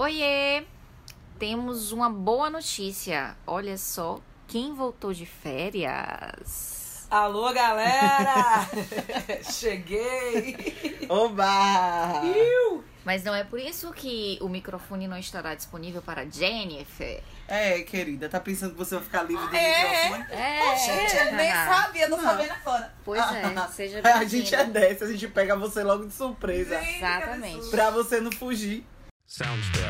Oiê! Temos uma boa notícia. Olha só quem voltou de férias. Alô, galera! Cheguei! Oba! Iu! Mas não é por isso que o microfone não estará disponível para Jennifer. É, querida, tá pensando que você vai ficar livre do É. microfone? É, Gente, eu nem sabia, não sabia agora. Pois é, seja A gente é dessa, a gente pega você logo de surpresa. Sim. Exatamente. Pra você não fugir. Soundstripe.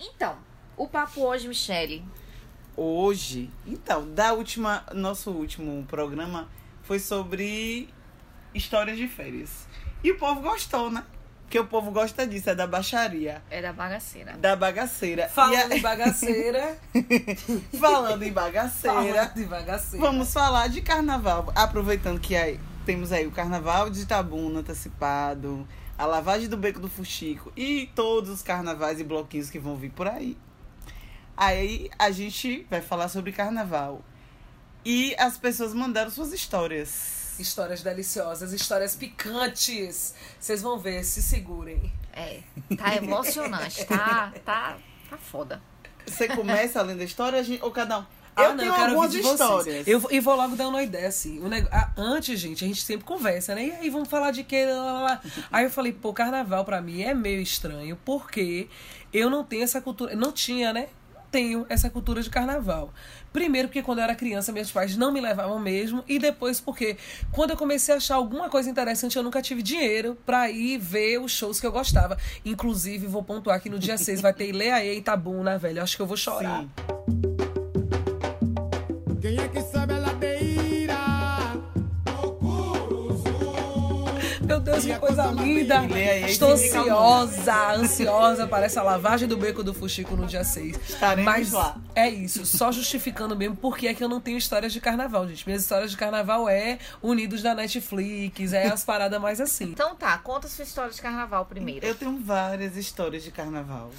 Então, o papo hoje, Michele. Hoje, então, da última, nosso último programa foi sobre histórias de férias. E o povo gostou, né? Porque o povo gosta disso, é da baixaria, É da bagaceira. da bagaceira. Falando E de bagaceira. a- falando em bagaceira, Falando de bagaceira. vamos falar de carnaval. Aproveitando que aí, temos aí o carnaval de Itabuna antecipado, a lavagem do Beco do Fuxico e todos os carnavais e bloquinhos que vão vir por aí. Aí a gente vai falar sobre carnaval. E as pessoas mandaram suas histórias. Histórias deliciosas, histórias picantes. Vocês vão ver, se segurem. É, tá emocionante, tá, tá, tá foda. Você começa além da história ou cada um? Ah, Eu não, tenho eu quero algumas ouvir de histórias. vocês. Eu, e vou logo dar uma ideia, assim. O nego- ah, antes, gente, a gente sempre conversa, né? E aí, vamos falar de quê? Lá, lá, lá. Aí eu falei, pô, carnaval pra mim é meio estranho, porque eu não tenho essa cultura. Não tinha, né? Tenho essa cultura de carnaval. Primeiro, porque quando eu era criança, meus pais não me levavam mesmo. E depois, porque quando eu comecei a achar alguma coisa interessante, eu nunca tive dinheiro pra ir ver os shows que eu gostava. Inclusive, vou pontuar que no dia 6 vai ter Ileaê e Itabuna, velho. Acho que eu vou chorar. Sim. Quem é que sabe Deus, que coisa linda! Estou ansiosa, ansiosa para essa lavagem do beco do Fuxico no dia 6. Estaremos Mas lá. é isso, só justificando mesmo porque é que eu não tenho histórias de carnaval, gente. Minhas histórias de carnaval é Unidos da Netflix, é as paradas mais assim. Então tá, conta sua história de carnaval primeiro. Eu tenho várias histórias de carnaval.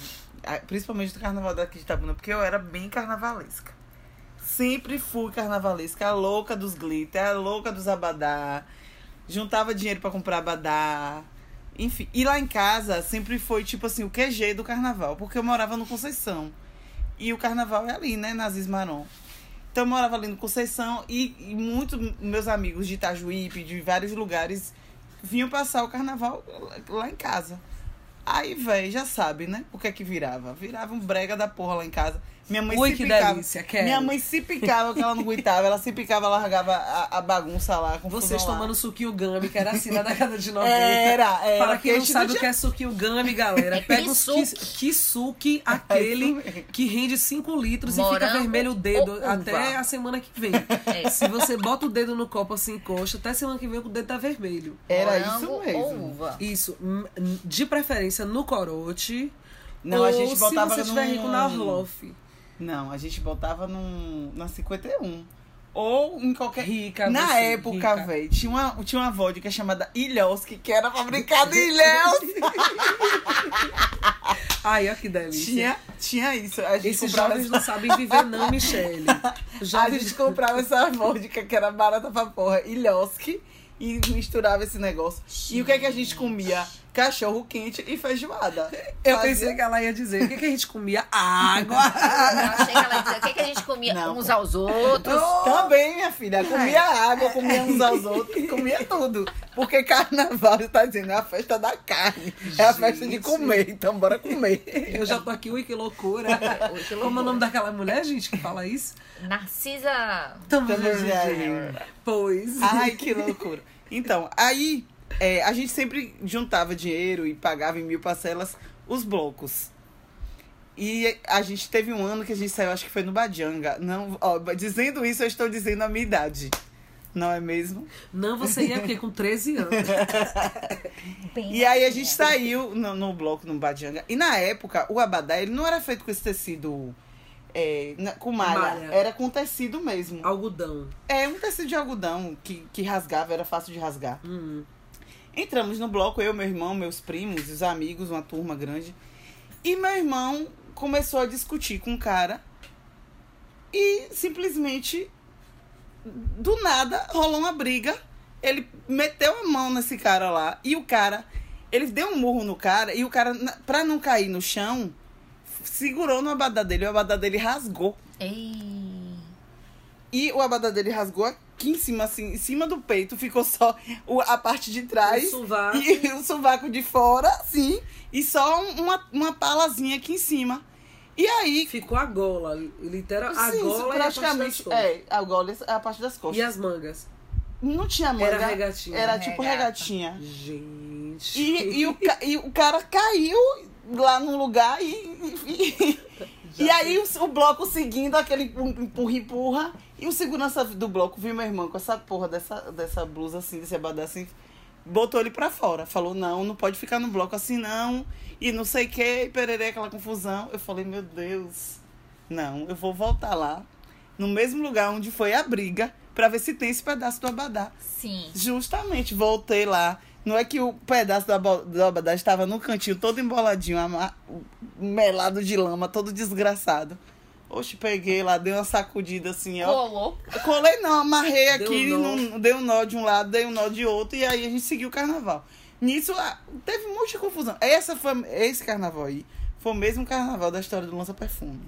Ah, Principalmente do carnaval daqui de Itabuna, porque eu era bem carnavalesca. Sempre fui carnavalesca, a louca dos glitter, a louca dos abadá. Juntava dinheiro pra comprar abadá. Enfim, e lá em casa sempre foi tipo assim, o QG do carnaval, porque eu morava no Conceição. E o carnaval é ali, né, nas Ismaron. Então eu morava ali no Conceição e, e muitos meus amigos de Itajuípe, de vários lugares, vinham passar o carnaval lá em casa. Aí, velho, já sabe, né? O que é que virava? Virava um brega da porra lá em casa. Minha mãe Ui, se que picava. delícia, quero. Minha mãe se picava, que ela não aguentava. Ela se picava, largava a, a bagunça lá. a Vocês lá. tomando suquinho gummy, que era assim na década de 90. Era, era. Para quem não sabe o tinha- que é suquinho gummy, galera, pega os Kisuke. kis- kisuke, aquele que rende 5 litros e fica Morango vermelho o dedo até a semana que vem. É. Se você bota o dedo no copo assim, encosta, até semana que vem o dedo tá vermelho. Era Morango isso Ou mesmo. uva. Isso, de preferência no corote. Não, ou a gente botava se você tiver num- rico na Orloff. Não, a gente botava num, na 51. Ou em qualquer. Rica, Na você, época, velho, tinha uma, tinha uma vodka chamada Ilhowski, que era fabricada em Ilhéus. Ai, olha que delícia. tinha, tinha isso. A gente Esses comprava jovens não sabem viver, não, Michele. A Jovens gente comprava essa vodka que era barata pra porra, Ilhowski, e misturava esse negócio. E o que é que a gente comia? Cachorro quente e feijoada. Eu Fazia- pensei que ela ia dizer o que, que a gente comia? Água. Eu achei que ela ia dizer o que, que a gente comia Não, uns pô. aos outros. Também, minha filha. Comia água, comia uns aos outros, comia tudo. Porque carnaval, você tá dizendo, é a festa da carne. É a festa de Gente. comer, então bora comer. Eu já tô aqui, ui, que loucura. Ui, que Como é o loucura. nome daquela mulher, gente, que fala isso? Narcisa. Tamo Tamo junto. Pois. Ai, que loucura. Então, aí é, a gente sempre juntava dinheiro e pagava em mil parcelas os blocos. E a gente teve um ano que a gente saiu, acho que foi no Badianga. Não, ó, dizendo isso, eu estou dizendo a minha idade. Não é mesmo? Não, você ia aqui com 13 anos. E aí a gente saiu no, no bloco no Badianga. E na época, o abadá, ele não era feito com esse tecido é, na- com malha. Malha. Era com tecido mesmo. Algodão. É um tecido de algodão que, que rasgava, era fácil de rasgar. Hum. Entramos no bloco, eu, meu irmão, meus primos, os amigos, uma turma grande. E meu irmão começou a discutir com o cara e simplesmente do nada, rolou uma briga. Ele meteu a mão nesse cara lá. E o cara, ele deu um murro no cara. E o cara, pra não cair no chão, segurou no abadá dele. O abadá dele rasgou. Ei. E o abadá dele rasgou aqui em cima, assim, em cima do peito. Ficou só o- a parte de trás. O sovaco. E o sovaco de fora, assim. E só um- uma, uma palazinha aqui em cima. E aí, Ficou a gola, literal. A sim, gola e a parte das praticamente. costas. É, a gola é a parte das costas. E as mangas? Não tinha manga. Era regatinha. Era tipo Regata. regatinha. Gente. E, e, o, e o cara caiu lá no lugar e. E, e aí o, o bloco seguindo aquele empurra-empurra. E o segurança do bloco viu meu irmão com essa porra dessa, dessa blusa assim, desse abadá assim. Botou ele pra fora. Falou, não, não pode ficar no bloco assim, não. E não sei o que, e pererê, aquela confusão. Eu falei, meu Deus. Não, eu vou voltar lá. No mesmo lugar onde foi a briga. Pra ver se tem esse pedaço do abadá. Sim. Justamente, voltei lá. Não é que o pedaço do aba- do abadá estava no cantinho, todo emboladinho, melado de lama, todo desgraçado. Oxe, peguei lá, dei uma sacudida assim, ó. Colou. Colei não, amarrei Deu aqui, um nó. não- dei um nó de um lado, dei um nó de outro, e aí a gente seguiu o carnaval. Nisso, ah, teve muita confusão. Essa foi, esse carnaval aí foi o mesmo carnaval da história do Lança Perfume.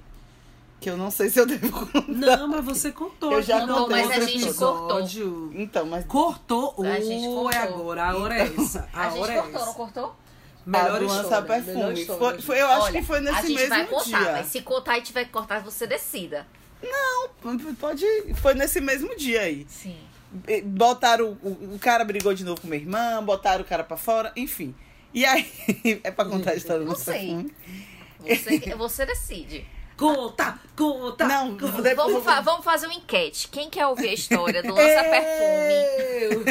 Que eu não sei se eu devo contar. Não, mas você contou. Eu já no contou, mas a gente episódio. Então, mas Cortou. A gente é cortou. agora. A hora é essa. A, A gente é cortou, não cortou? Melhor a do Lança história. melhor Perfume. Foi, gente. foi- eu acho Olha, que foi a nesse gente mesmo vai contar, dia. mas se contar e tiver que cortar, você decida. Pode. Foi nesse mesmo dia aí. Sim. Botaram. O, o cara brigou de novo com minha irmã, botaram o cara pra fora, enfim. E aí. É pra contar a história do Não sei. Perfume. Você, você decide. Conta, conta. Não, conta. depois- Vamos, fa- vamos fazer uma enquete. Quem quer ouvir a história do Lança Perfume? Eu.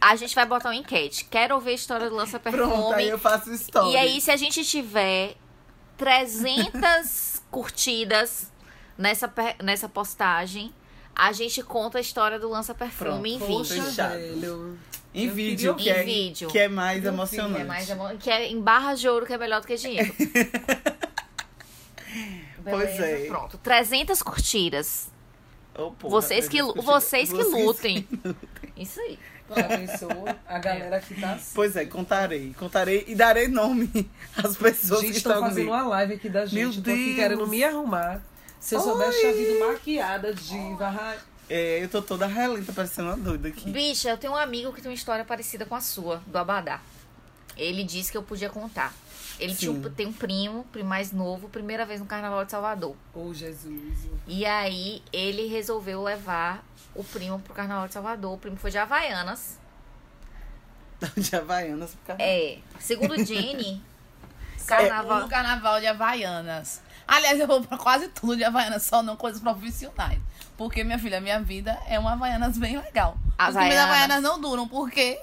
A gente vai botar uma enquete. Quero ouvir a história do Lança Pronto, aí Perfume. eu faço história. E aí, se a gente tiver 300 curtidas nessa, nessa postagem, a gente conta a história do Lança Perfume em Pronto, vídeo. Fechado. velho. Em vídeo, que é. Em vídeo. que é mais Eu emocionante. É mais emo- que é em barras de ouro que é melhor do que dinheiro. Pois Beleza, é. Pronto, 300 curtidas. Ô, porra, vocês que, vocês que vocês- lutem. Isso aí. Já pensou? A galera que tá assim. Pois é, contarei. Contarei e darei nome às pessoas Gente, que estão fazendo comigo. uma live aqui da gente. Meu eu tô aqui Deus. querendo me arrumar. Se eu soubesse, tinha vindo maquiada, diva. ai. É, eu tô toda relenta, parecendo uma doida aqui. Bicha, eu tenho um amigo que tem uma história parecida com a sua, do Abadá. Ele disse que eu podia contar. Ele tinha um- tem um primo, primo mais novo, primeira vez no Carnaval de Salvador. Oh, Jesus. E aí ele resolveu levar o primo pro Carnaval de Salvador. O primo foi de Havaianas. De Havaianas. por causa- É, segundo Jenny, Carnaval. carnaval de Havaianas. Aliás, eu vou pra quase tudo de Havaianas, só não coisas profissionais. Porque, minha filha, minha vida é uma Havaianas bem legal. As minhas Havaianas. Havaianas não duram, porque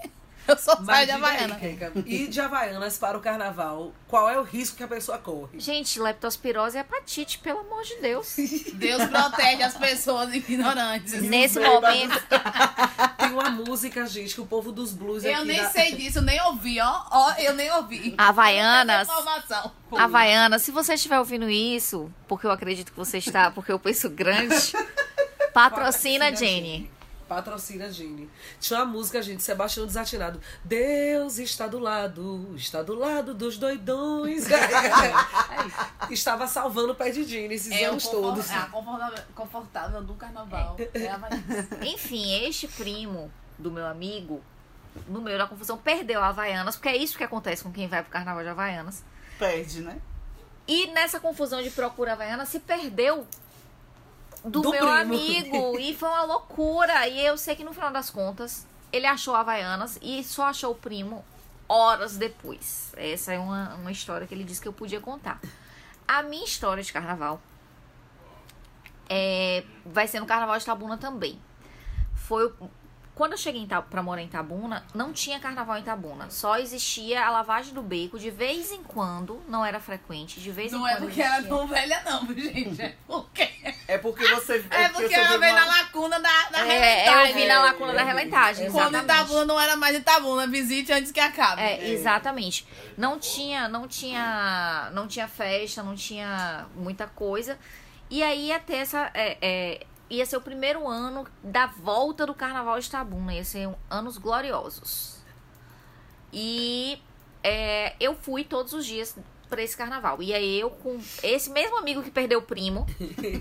eu só saio de diga aí, Havaiana. Kenka, E de Havaianas para o carnaval, qual é o risco que a pessoa corre? Gente, leptospirose e hepatite, pelo amor de Deus. Deus protege as pessoas ignorantes. Nesse momento, Tem uma música, gente, que o povo dos blues Eu aqui nem da- sei disso, nem ouvi, ó. Ó, eu nem ouvi. Havaianas. Essa informação. Havaiana, se você estiver ouvindo isso, porque eu acredito que você está, porque eu penso grande, patrocina a Jenny. Patrocina a Jenny. Tinha uma música, gente, Sebastião Desatinado. Deus está do lado, está do lado dos doidões. Estava salvando o pé de Jenny esses É, anos confort- todos. é a confortável, confortável do carnaval. É a Havaianas. Enfim, este primo do meu amigo, no meio da confusão, perdeu a Havaianas, porque é isso que acontece com quem vai pro carnaval de Havaianas. Perde, né? E nessa confusão de procura Havaianas, se perdeu do, Do meu primo. amigo. E foi uma loucura. E eu sei que no final das contas, ele achou a Havaianas e só achou o primo horas depois. Essa é uma, uma história que ele disse que eu podia contar. A minha história de carnaval é, vai ser no carnaval de Tabuna também. Foi o- quando eu cheguei pra morar em Tabuna, não tinha carnaval em Tabuna. Só existia a lavagem do beco de vez em quando, não era frequente, de vez em Não é quando. porque era existia. tão velha, não, gente? É porque, É porque você. é porque você ela veio uma- na lacuna da, da É, relentagem. eu vi na lacuna da relentagem. Quando exatamente. Itabuna não era mais Itabuna, visite antes que acabe. É, exatamente. Não tinha, não tinha, não tinha festa, não tinha muita coisa. E aí ia ter essa, é, é, ia ser o primeiro ano da volta do Carnaval de Itabuna. Ia ser um- anos gloriosos. E é, eu fui todos os dias pra esse carnaval. E aí eu com esse mesmo amigo que perdeu o primo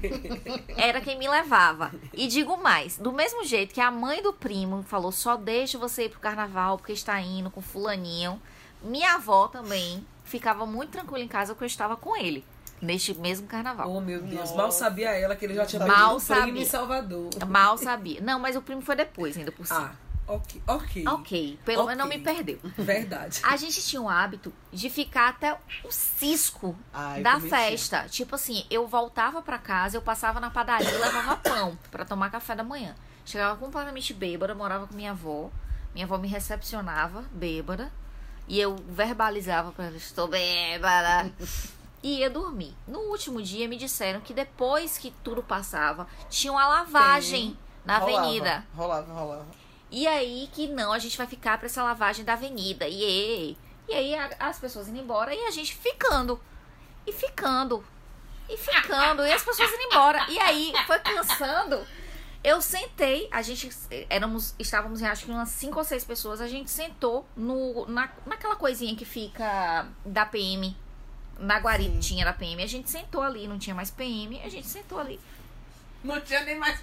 era quem me levava. E digo mais, do mesmo jeito que a mãe do primo falou só deixa você ir pro carnaval porque está indo com fulaninho, minha avó também ficava muito tranquila em casa porque eu estava com ele neste mesmo carnaval. Oh, meu Deus. Nossa. Mal sabia ela que ele já tinha Mal perdido o primo sabia. em Salvador. Mal sabia. Não, mas o primo foi depois, ainda por cima. Ah, ok. Ok. Ok, pelo menos não me perdeu. Verdade. A gente tinha o hábito de ficar até o cisco Ai, da festa. Tipo assim, eu voltava pra casa, eu passava na padaria e levava pão pra tomar café da manhã. Chegava completamente bêbada, morava com minha avó. Minha avó me recepcionava, bêbada. E eu verbalizava pra ela, estou bêbada. E ia dormir. No último dia me disseram que depois que tudo passava, tinha uma lavagem na Rolava, avenida. Rolava, rolava. E aí que não, a gente vai ficar pra essa lavagem da avenida. E, aí- e aí as pessoas indo embora e a gente ficando. E ficando. E ficando. E as pessoas indo embora. E aí foi cansando. Eu sentei, a gente éramos, estávamos em acho que umas cinco ou seis pessoas, a gente sentou no, na, naquela coisinha que fica da PM, na guaritinha da PM. A gente sentou ali, não tinha mais PM, a gente sentou ali. Não tinha nem mais.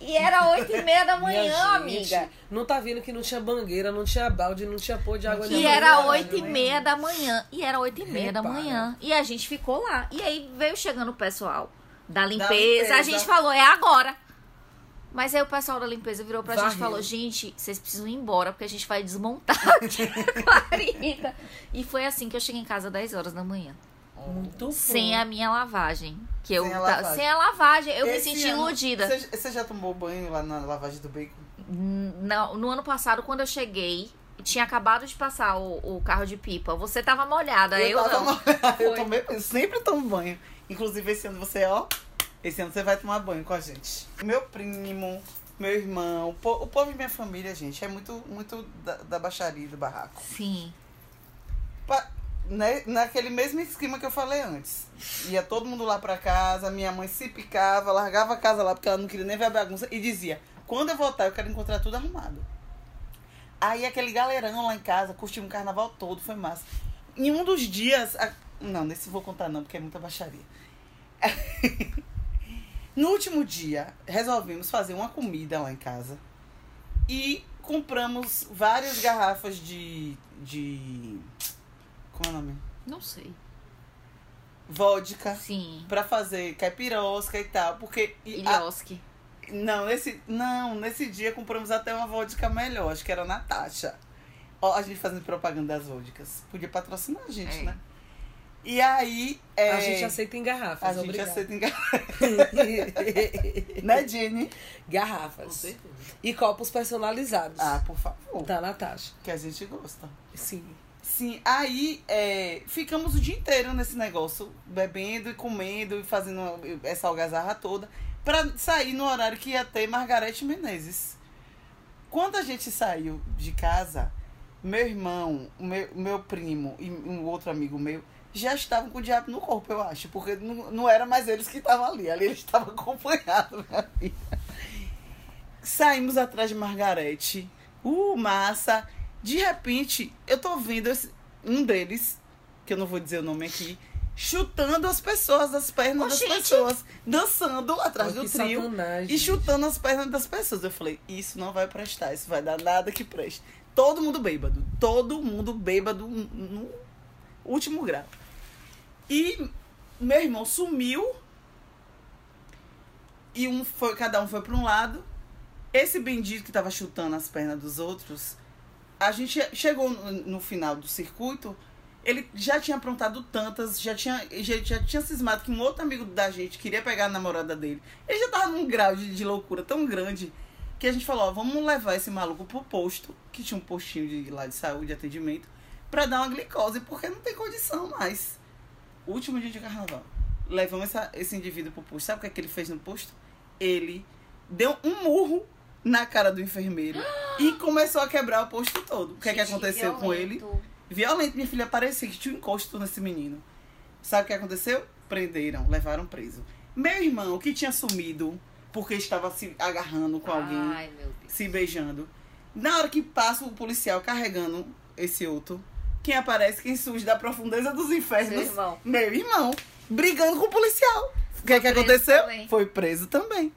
E era oito e meia da manhã, gente, amiga. Não tá vendo que não tinha bangueira, não tinha balde, não tinha pôr de água E era Nada, oito e meia da manhã. E era oito e meia da manhã. E a gente ficou lá. E aí veio chegando o pessoal da limpeza. limpeza. A gente falou, é agora. Mas aí o pessoal da limpeza virou pra gente e Varreu. falou, gente, vocês precisam ir embora, porque a gente vai desmontar aqui a guarita. E foi assim que eu cheguei em casa às 10 horas da manhã. Muito bom. Sem a minha lavagem. Que eu Sem a lavagem. sem a lavagem, eu me Esse senti ano, iludida. Você, você já tomou banho lá na lavagem do bacon? No, no ano passado, quando eu cheguei, tinha acabado de passar o, o carro de pipa. Você tava molhada, eu, tava não. molhada, Eu tomei banho, sempre tomo banho. Inclusive, esse ano você, ó. Esse ano você vai tomar banho com a gente. Meu primo, meu irmão, o po- o povo e minha família, gente, é muito, muito da, da baixaria do barraco. Sim. Pa- né, naquele mesmo esquema que eu falei antes. Ia todo mundo lá pra casa, minha mãe se picava, largava a casa lá porque ela não queria nem ver a bagunça e dizia: quando eu voltar, eu quero encontrar tudo arrumado. Aí aquele galerão lá em casa, curtiu um carnaval todo, foi massa. Em um dos dias. a- Não, nesse vou contar não, porque é muita baixaria. no último dia, resolvemos fazer uma comida lá em casa. E compramos várias garrafas de. de. Como é o nome? Não sei. Vodka. Sim. Pra fazer caipirosca e tal. Porque. e a- Ilioski. não, nesse, não, nesse dia compramos até uma vodka melhor, acho que era Natasha. Ó, a gente fazendo propaganda das vodkas. Podia patrocinar a gente, É. né? E aí. é, A gente aceita em garrafas, A gente obrigada. aceita em garrafa. né, Jenny? garrafas. E copos personalizados. Ah, por favor. Da Natasha. Que a gente gosta. Sim. Sim, aí é, ficamos o dia inteiro nesse negócio, bebendo e comendo e fazendo essa algazarra toda, pra sair no horário que ia ter Margarete Menezes. Quando a gente saiu de casa, meu irmão, o meu, meu primo e um outro amigo meu já estavam com o diabo no corpo, eu acho, porque não, não era mais eles que estavam ali, ali eles estavam acompanhados, filha. Saímos atrás de Margarete, uh, massa. De repente, eu tô vendo esse- um deles, que eu não vou dizer o nome aqui, chutando as pessoas das pernas das pessoas, dançando atrás Olha do trio e chutando as pernas das pessoas. Eu falei, isso não vai prestar, isso vai dar nada que preste. Todo mundo bêbado, todo mundo bêbado no último grau. E meu irmão sumiu e um foi, cada um foi para um lado. Esse bendito que tava chutando as pernas dos outros, a gente chegou no, no final do circuito, ele já tinha aprontado tantas, já tinha, já, já tinha cismado que um outro amigo da gente queria pegar a namorada dele. Ele já tava num grau de, de loucura tão grande que a gente falou, ó, vamos levar esse maluco pro posto, que tinha um postinho de, lá de saúde, de atendimento, pra dar uma glicose, porque não tem condição mais. Último dia de carnaval. Levamos essa- esse indivíduo pro posto. Sabe o que, é que ele fez no posto? Ele deu um murro na cara do enfermeiro e começou a quebrar o posto todo. O que, é que aconteceu com ele? violento. Minha filha parecia que tinha um encosto nesse menino. Sabe o que aconteceu? Prenderam, levaram preso. Meu irmão, que tinha sumido porque estava se agarrando com alguém, Ai, se beijando. Na hora que passa o policial carregando esse outro, quem aparece, quem surge da profundeza dos infernos? Seu irmão. Meu irmão, brigando com o policial. O que, é que aconteceu? também. Foi preso também.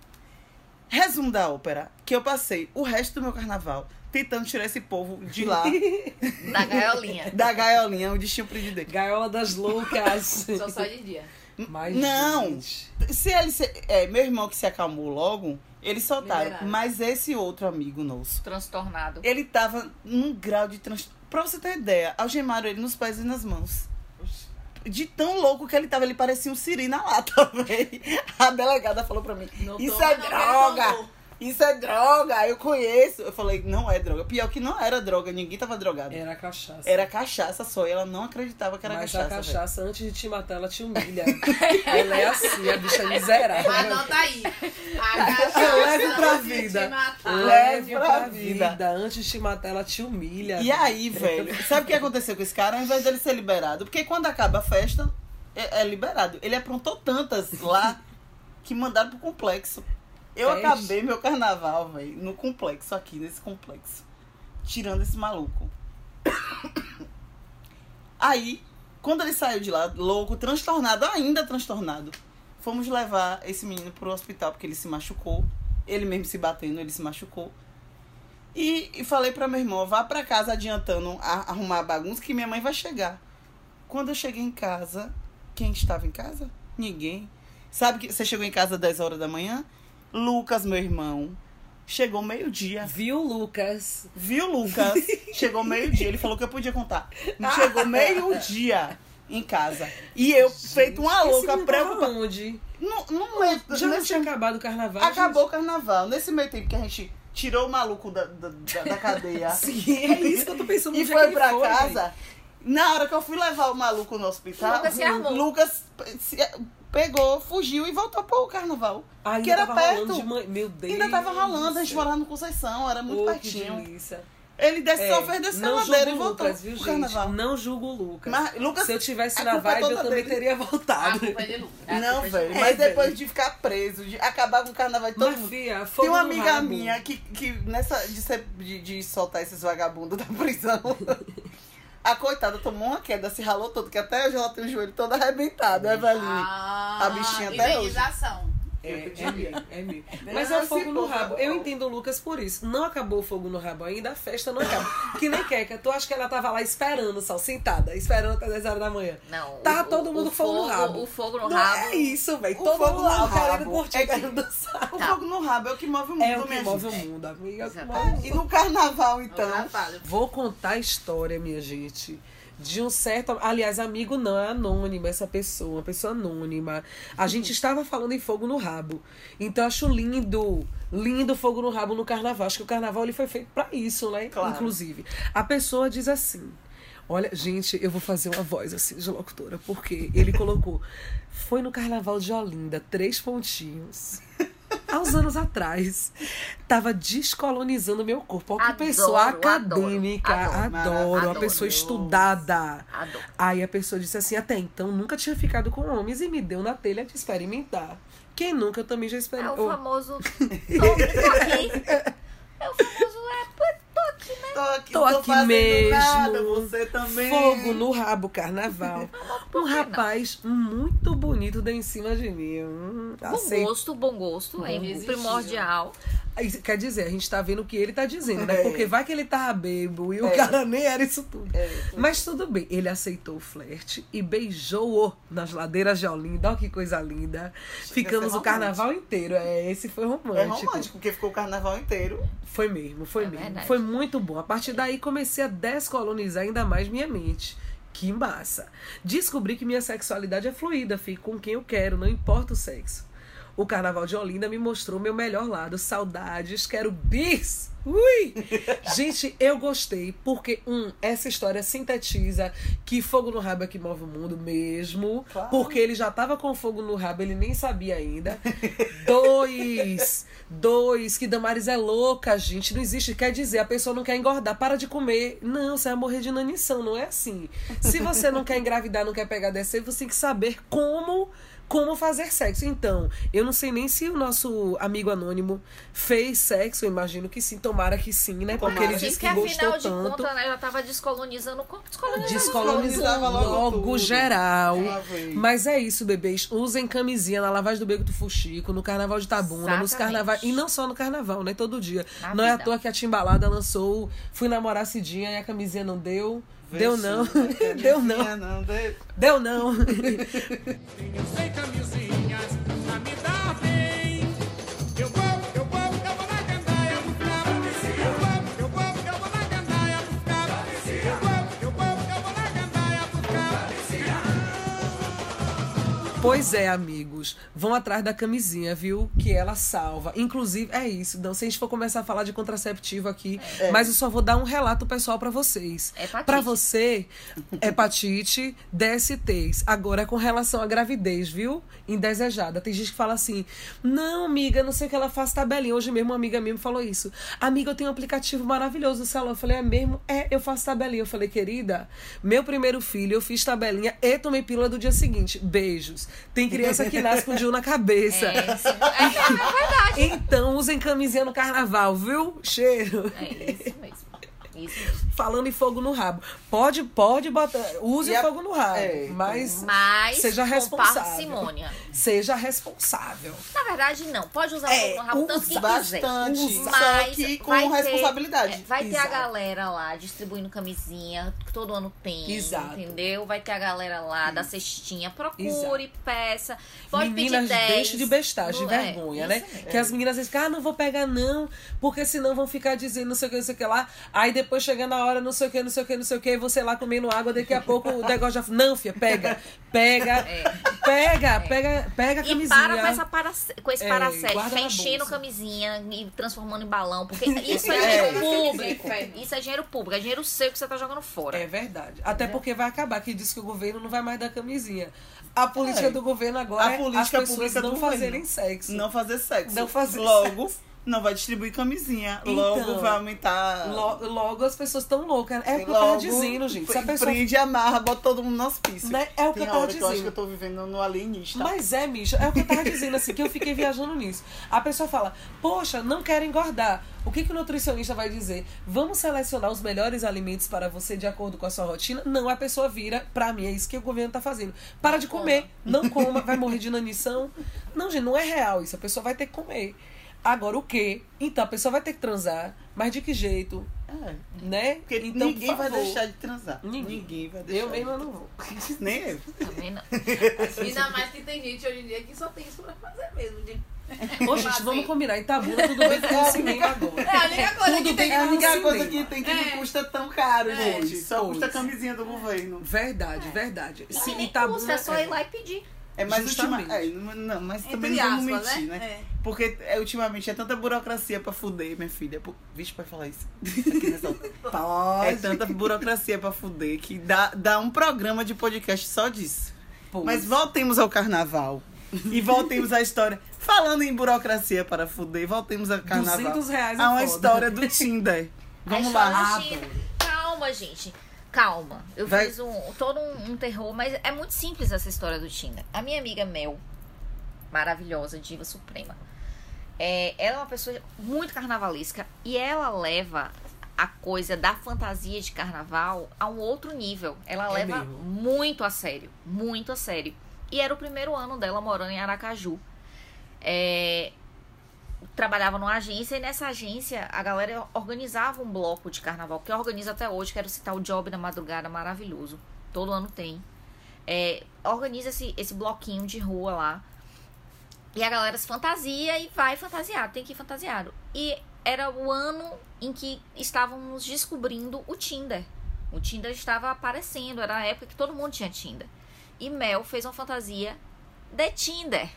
Resumo da ópera, que eu passei o resto do meu carnaval tentando tirar esse povo de lá, Da gaiolinha. da gaiolinha onde tinha o prendido. Gaiola das loucas. Só só de dia. Mas, Não. gente, Se ele se, é, meu irmão que se acalmou logo, eles soltaram. Liberaram. Mas esse outro amigo nosso, Transtornado. ele tava num grau de trans... Pra você ter ideia, algemaram ele nos pés e nas mãos. De tão louco que ele tava, ele parecia um siri na lata, velho. A delegada falou pra mim, Não isso é droga! Que ele tomou." Isso é droga, eu conheço. Eu falei, não é droga. Pior que não era droga, ninguém tava drogado. era cachaça. Era cachaça só, e ela não acreditava que era Mas cachaça. a velho. cachaça, antes de te matar, ela te humilha. ela é assim, a bicha miserável. Anota aí. A cachaça Leve pra antes de vida. te matar. Leve pra pra vida. vida. Antes de te matar, ela te humilha. E aí, velho, sabe o que aconteceu com esse cara? Ao invés dele ser liberado, porque quando acaba a festa, é, é liberado. Ele aprontou tantas lá que mandaram pro complexo. Eu acabei meu carnaval, velho, no complexo, aqui, nesse complexo. Tirando esse maluco. Aí, quando ele saiu de lá, louco, transtornado, ainda transtornado, fomos levar esse menino pro hospital porque ele se machucou. Ele mesmo se batendo, ele se machucou. E, e falei pra meu irmão, vá pra casa adiantando a- arrumar a bagunça que minha mãe vai chegar. Quando eu cheguei em casa, quem estava em casa? Ninguém. Sabe que você chegou em casa às 10 horas da manhã? Lucas, meu irmão, chegou meio-dia. Viu, Lucas? Viu, Lucas? Chegou meio-dia. Ele falou que eu podia contar. Chegou meio-dia em casa. E eu, feito uma louca, preocupada. onde? Não, não é. Já não nesse- tinha acabado o carnaval? Acabou o carnaval. Nesse meio tempo que a gente tirou o maluco da, da, da- cadeia. gente? Sim, é isso que eu tô pensando. e é foi pra foi, casa. Na hora que eu fui levar o maluco no hospital, Lucas se armou. Lucas se- pegou, fugiu e voltou pro carnaval. Ainda que era tava rolando perto. de man- Meu Deus. Ainda tava rolando, a gente morava no Conceição, era muito. Oh, que pertinho. delícia. Ele desce, É, só fez descer a não ladeira e voltou Lucas, viu, pro gente? carnaval. Não julgo o Lucas. Mas, Lucas, Se eu tivesse na é vibe, eu também dele. teria A voltado. culpa é de Lucas. A Não, culpa é de velho. Mas depois velho. de ficar preso, de acabar com o carnaval de todo Mas, mundo. fia, Tem uma amiga rabo. minha que, que nessa de, ser, de, de soltar esses vagabundos da prisão. A coitada tomou uma queda, se ralou todo, que até hoje ela tem o joelho todo arrebentado, é velhinho. Ah, A bichinha até hoje. indenização. É, é mesmo, é Mas é o fogo no rabo. Eu entendo o Lucas por isso. Não acabou o fogo no rabo ainda, a festa não acaba. Que nem Queca. Tu acha que ela tava lá esperando, só sentada, esperando até 10 horas da manhã. Não. Tá o- todo o- mundo o fogo no rabo. O fogo no não rabo. é isso, velho. O Todo fogo mundo no querendo rabo curtir, é que- querendo dançar. O Tá. fogo no rabo é o que move o mundo, É o que minha move o gente. mundo, amiga. é o o E no carnaval, então. Então, Vou contar a história, minha gente. De um certo. Aliás, amigo não, é anônima essa pessoa, uma pessoa anônima. A gente estava falando em fogo no rabo. Então acho lindo, lindo fogo no rabo no carnaval. Acho que o carnaval ele foi feito pra isso, né? Claro. Inclusive. A pessoa diz assim. Olha, gente, eu vou fazer uma voz assim de locutora, porque ele colocou. Foi no carnaval de Olinda, três pontinhos. Há uns anos atrás, tava descolonizando meu corpo. Olha que Adoro, pessoa acadêmica, adoro, adoro, uma adoro. pessoa estudada. Adoro. Aí a pessoa disse assim: até então nunca tinha ficado com homens e me deu na telha de experimentar. Quem nunca eu também já É experimentou. o famoso. Tô aqui. É o famoso. É, tô aqui? Tô aqui, Tô aqui mesmo. nada, você também. Fogo no rabo, carnaval. Um que não? rapaz muito bonito deu em cima de mim. Hum, Bom aceito. gosto, bom gosto. É Irresistível. primordial. Quer dizer, a gente tá vendo o que ele tá dizendo, né? É. Porque vai que ele tava bebo e o É. cara nem era isso tudo. É. Mas tudo bem, ele aceitou o flerte e beijou-o nas ladeiras de Olinda. Olha que coisa linda. Ficamos ser o carnaval inteiro. É, esse foi romântico. É romântico, porque ficou o carnaval inteiro. Foi mesmo, foi É mesmo. verdade. Foi muito bom. A partir daí comecei a descolonizar ainda mais minha mente. Que massa. Descobri que minha sexualidade é fluida, fico com quem eu quero, não importa o sexo. O Carnaval de Olinda me mostrou meu melhor lado. Saudades, quero bis! Ui! Gente, eu gostei, porque, um, essa história sintetiza que fogo no rabo é que move o mundo mesmo. Claro. Porque ele já tava com fogo no rabo, ele nem sabia ainda. Dois! Dois, que Damares é louca, gente. Não existe. Quer dizer, a pessoa não quer engordar, para de comer. Não, você vai morrer de inanição, não é assim. Se você não quer engravidar, não quer pegar descer, você tem que saber como como fazer sexo. Então, eu não sei nem se o nosso amigo anônimo fez sexo, eu imagino que sim, tomara que sim, né? Porque ele Assim, disse que afinal gostou de tanto. contas, né, já tava descolonizando. Descolonizando Descolonizava Descolonizava logo, logo tudo. geral. Vez. Mas é isso, bebês. Usem camisinha na lavagem do Beco do Fuxico, no Carnaval de Tabuna, nos carnavais. E não só no Carnaval, né? Todo dia. Na não é à vida. toa que a Timbalada lançou Fui Namorar Cidinha e a camisinha não deu. Deu não. Deu não. camisinha não deu. Deu não. Pois é, amigos. Vão atrás da camisinha, viu? Que ela salva. Inclusive, é isso. Não, se a gente for começar a falar de contraceptivo aqui, mas eu só vou dar um relato pessoal pra vocês. Hepatite. Pra você, hepatite, DSTs. Agora, com relação à gravidez, viu? Indesejada. Tem gente que fala assim: não, amiga, não sei o que ela faz tabelinha. Hoje mesmo, uma amiga minha me falou isso. Amiga, eu tenho um aplicativo maravilhoso no celular. Eu falei: é mesmo? É, eu faço tabelinha. Eu falei: querida, meu primeiro filho, eu fiz tabelinha e tomei pílula do dia seguinte. Beijos. Tem criança que nasce com o Gil na cabeça. É, sim. é, é verdade. Então, usem camisinha no carnaval, viu? Cheiro. É isso mesmo. Isso. Falando em fogo no rabo. Pode, pode botar. Use E a- fogo no rabo. É, mas Mas seja responsável. parcimônia. seja responsável. Na verdade, não. Pode usar É, o fogo no rabo tanto que quiser. Bastante. Usa. Só Mas que com vai ter- responsabilidade. é, vai ter Exato. a galera lá distribuindo camisinha, que todo ano tem. Exato. Entendeu? Vai ter a galera lá da cestinha. Procure, peça. Pode Meninas, pedir 10. deixe de bestagem, de É, vergonha, né? Que as meninas dizem, ah, não vou pegar não, porque senão vão ficar dizendo não sei o que, não sei o que lá. Aí depois chega na hora, não sei o que, não sei o que, não sei o que, e você lá comendo água, daqui a pouco o negócio já... Não, filha, pega, pega, pega, pega, pega a É. E camisinha. para com, essa para, com esse É, na enchendo camisinha e transformando em balão. Porque isso é, É. dinheiro público. Isso é dinheiro público, é dinheiro seu que você tá jogando fora. É verdade. Até porque vai acabar, que diz que o governo não vai mais dar camisinha. A política É. do governo agora A é política as pessoas pública não fazerem sexo. Não fazer sexo. Não fazer Logo, não vai distribuir camisinha. Logo Então, vai aumentar. Lo- Logo as pessoas estão loucas. É o que eu tava dizendo, gente. Se a pessoa Prende, amarra, bota todo mundo no hospício. Né? É o que Tem eu tava hora que eu acho dizendo. que eu tô vivendo no alienista. Mas é, Misha, é o que eu tava dizendo, assim, que eu fiquei viajando nisso. A pessoa fala, poxa, não quero engordar. O que, que o nutricionista vai dizer? Vamos selecionar os melhores alimentos para você de acordo com a sua rotina? Não, a pessoa vira, pra mim, é isso que o governo tá fazendo. Para de comer, não coma, vai morrer de inanição. Não, gente, não é real isso. A pessoa vai ter que comer. Agora, o quê? Então, a pessoa vai ter que transar, mas de que jeito? É. Né? Porque então, ninguém por vai deixar de transar. Ninguém. vai deixar. Eu de- mesma não vou. Nem eu. Também não. Ainda mais que tem gente hoje em dia que só tem isso pra fazer mesmo. De... Ô, gente, vamos combinar. Itabuna, tudo bem que tem um cinema agora. É a única coisa que tem É a no única coisa que tem que É. não custa tão caro, É. gente. Só Pois. custa a camisinha do governo. Verdade, verdade. E Sim, nem Itabuna custa, é só é. ir lá e pedir. É mais Justamente. ultimamente. É, não, mas também Entre não vamos mentir, né? né? É. Porque é, ultimamente é tanta burocracia pra fuder, minha filha. Pô, Vixe, pode falar isso. Nessa... É tanta burocracia pra fuder que dá, dá um programa de podcast só disso. Pois. Mas voltemos ao carnaval. E voltemos à história. Falando em burocracia para fuder, voltemos ao carnaval. 200 reais é Há uma foda. história do Tinder. Vamos A lá. do Tinder. Calma, gente. Calma. Eu Vai- fiz um, todo um, um terror, mas é muito simples essa história do Tinder. A minha amiga Mel, maravilhosa, diva suprema. É, ela é uma pessoa muito carnavalesca e ela leva a coisa da fantasia de carnaval a um outro nível. Ela É leva mesmo? muito a sério, muito a sério. E era o primeiro ano dela morando em Aracaju. É, trabalhava numa agência e nessa agência a galera organizava um bloco de carnaval, que organiza até hoje, quero citar o Job da Madrugada, maravilhoso. Todo ano tem. É, organiza esse, esse bloquinho de rua lá. E a galera se fantasia e vai fantasiado, tem que ir fantasiado. E era o ano em que estávamos descobrindo o Tinder. O Tinder estava aparecendo, era a época que todo mundo tinha Tinder. E Mel fez uma fantasia de Tinder.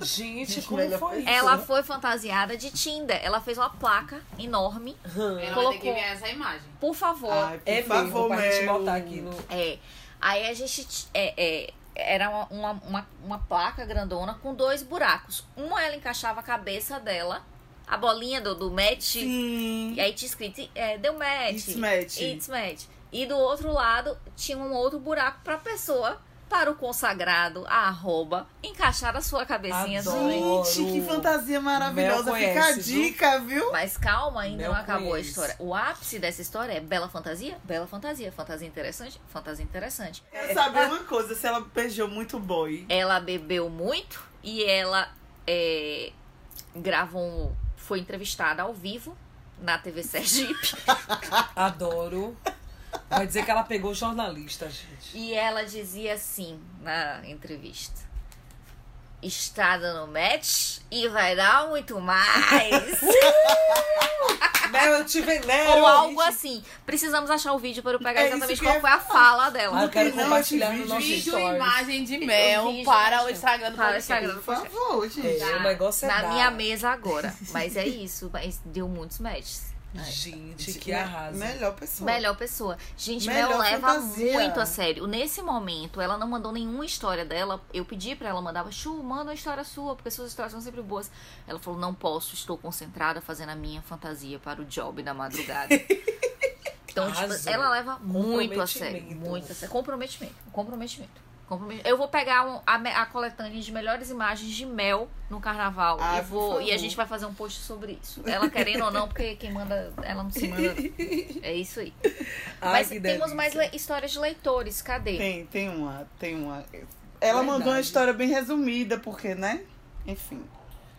Gente, Gente, como foi isso? Ela foi fantasiada de Tinder. Ela fez uma placa enorme. Hum. Ela vai ter Colocou. que ver essa imagem. Por favor. Ai, por É favor, mesmo, pra gente botar aqui no... É. Aí a gente. É, é, era uma, uma, uma, uma placa grandona com dois buracos. Uma ela encaixava a cabeça dela, a bolinha do, do match. Sim. E aí tinha escrito, é, deu match. It's match. It's match. E do outro lado tinha um outro buraco pra pessoa para o consagrado, a arroba, encaixar a sua cabecinha Adoro. no Gente, que fantasia maravilhosa. Mel Fica a conhece, dica, viu? Mas calma, ainda Mel não acabou a conhece. história. O ápice dessa história é bela fantasia? Bela fantasia. Fantasia interessante? Fantasia interessante. Quero saber uma coisa, se ela beijou muito boy. Ela bebeu muito e ela é, gravou, um- foi entrevistada ao vivo na TV Sergipe. Adoro. Vai dizer que ela pegou jornalista, gente. e ela dizia assim na entrevista. Está dando match e vai dar muito mais. Mel, eu te venero. Ou algo gente. assim. Precisamos achar o vídeo para eu pegar É exatamente qual eu foi a fala dela. Ah, eu quero Não, compartilhar no nosso Vídeo e stories. imagem de mel vídeo, para o Instagram do Para o. Instagram do Por favor, gente. É, o negócio é na dar. minha mesa agora. Mas é isso. Mas deu muitos matches. Gente, que arraso. Melhor pessoa. Melhor pessoa. Gente, Melhor Mel leva fantasia. muito a sério. Nesse momento, ela não mandou nenhuma história dela. Eu pedi pra ela, mandava, Chu, manda uma história sua, porque suas histórias são sempre boas. Ela falou, não posso, estou concentrada fazendo a minha fantasia para o job da madrugada. Então, tipo, ela leva muito a sério. Muito a sério. Comprometimento. Comprometimento. Compromet- Eu vou pegar um- a, a coletânea de melhores imagens de mel no carnaval. Ah, e, vou, e a gente vai fazer um post sobre isso. Ela querendo ou não, porque quem manda, ela não se manda. É isso aí. Mas temos delícia. mais histórias de leitores. Cadê? Tem, tem uma, tem uma. Ela Verdade. mandou uma história bem resumida, porque, né? Enfim.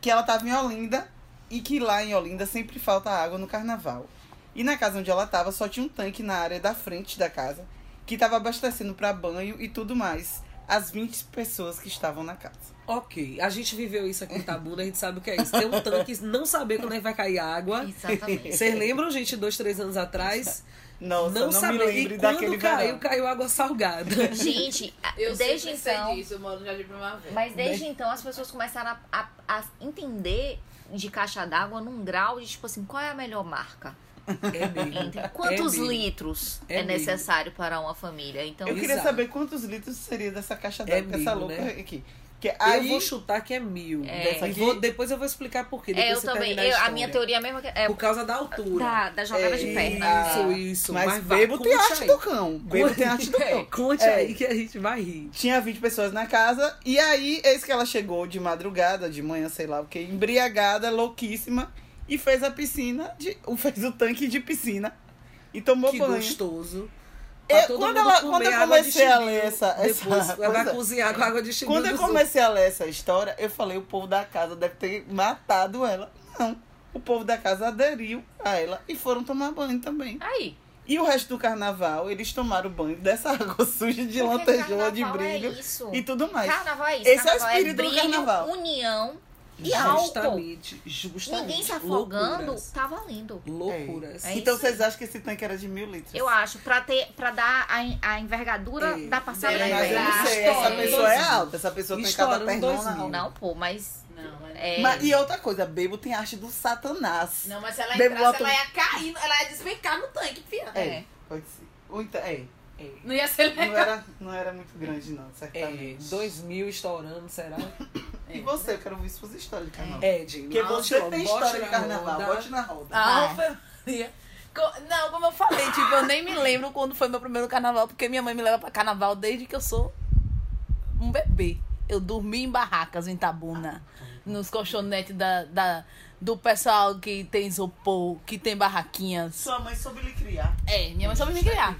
Que ela tava em Olinda e que lá em Olinda sempre falta água no carnaval. E na casa onde ela tava só tinha um tanque na área da frente da casa que tava abastecendo pra banho e tudo mais. As 20 pessoas que estavam na casa. Ok, a gente viveu isso aqui em Tabuna, a gente sabe o que é isso. Tem um tanque, não saber quando é que vai cair água. Exatamente. Vocês lembram, gente, dois, três anos atrás? Nossa, não não, saber. me lembre e daquele quando caiu, verão. caiu água salgada. Gente, Eu desde então. disso, eu moro no Jardim Primavera. Mas desde então as pessoas começaram a, a- a entender de caixa d'água num grau de tipo assim, qual é a melhor marca? É mesmo. Entre- Quantos É mesmo. litros É é, necessário para uma família? Então, Eu queria Exato. saber quantos litros seria dessa caixa É d'água, essa mil, louca né? aqui. Que Eu aí, vou chutar que é mil. É. Aqui- vou- depois eu vou explicar por quê. é, eu também. eu- a história. minha teoria mesmo é Por causa da altura. da, da jogada É, de perna. Isso, isso. Mas, vai, bebo tem arte aí. do cão. Bebo tem arte do cão. Conte É. aí que a gente vai rir. Tinha 20 pessoas na casa. E aí, eis que ela chegou de madrugada, de manhã, sei lá o que, embriagada, louquíssima. E fez a piscina, de, fez o tanque de piscina. E tomou Que banho. gostoso. Eu- Pra todo quando ela- quando eu comecei a ler essa- Depois essa vai coisa- cozinhar com água de Quando eu comecei a ler essa história, eu falei, o povo da casa deve ter matado ela. Não. O povo da casa aderiu a ela e foram tomar banho também. Aí. E o resto do carnaval, eles tomaram banho dessa água suja de lantejola, de brilho É isso. e tudo mais. Carnaval é isso. Esse é o carnaval espírito do brilho, carnaval. união e álcool. Justamente, justamente. Ninguém se afogando, Loucuras. tá valendo. Loucuras. É então isso vocês acham que esse tanque era de mil litros? Eu acho, pra, ter, pra dar a, a envergadura É, da passada da Mas eu não sei, essa pessoa é alta, essa pessoa tem cada pernão dois na mil. alta. Não, pô, mas. Não, é... É, Mas- e outra coisa, bebo tem arte do satanás. Não, mas se ela Bebo entrasse, bota- ela ia cair, ela ia despencar no tanque, fia. É, pode ser. Ou então, é, é. Não ia ser Não legal. era, não era muito grande, não, É, certamente. dois mil estourando, será? E você, eu quero ouvir suas histórias de carnaval. Ed, Porque bote você logo, tem história de na carnaval, roda. bote na roda. Ah. Maria. Co- Não, como eu falei, tipo, eu nem me lembro quando foi meu primeiro carnaval, porque minha mãe me leva pra carnaval desde que eu sou um bebê. Eu dormi em barracas em Tabuna, nos colchonetes da, da, do pessoal que tem isopor, que tem barraquinhas. Sua mãe soube lhe criar. É, minha mãe soube me criar.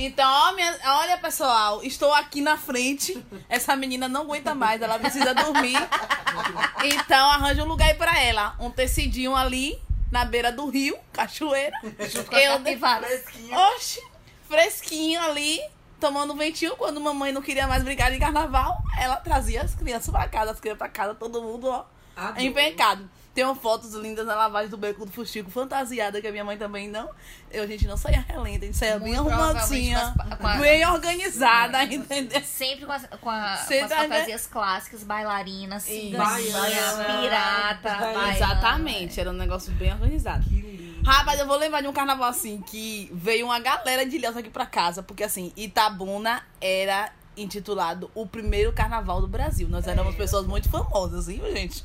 Então, ó, minha- olha, pessoal, estou aqui na frente. Essa menina não aguenta mais, ela precisa dormir. Então, arranja um lugar aí pra ela. Um tecidinho ali, na beira do rio, cachoeira. Eu capivara. Fresquinho. Oxe, fresquinho ali, tomando ventinho. Quando mamãe não queria mais brincar de carnaval, ela trazia as crianças pra casa, as crianças pra casa, todo mundo, ó, Adoro. empencado. Tem fotos lindas na lavagem do beco do Fuxico, fantasiada, que a minha mãe também não. Eu, a gente não saía relenta, a gente saía bem arrumadinha, provavelmente com as- com a- bem organizada, entendeu? Sempre com as, com a- as tá, né? fantasias clássicas, bailarinas, Baiana. pirata. baiana. Exatamente, era um negócio bem organizado. Que lindo. Rapaz, eu vou lembrar de um carnaval assim que veio uma galera de Ilhéus aqui pra casa, porque assim, Itabuna era intitulado o primeiro carnaval do Brasil. Nós éramos pessoas muito famosas, viu, gente?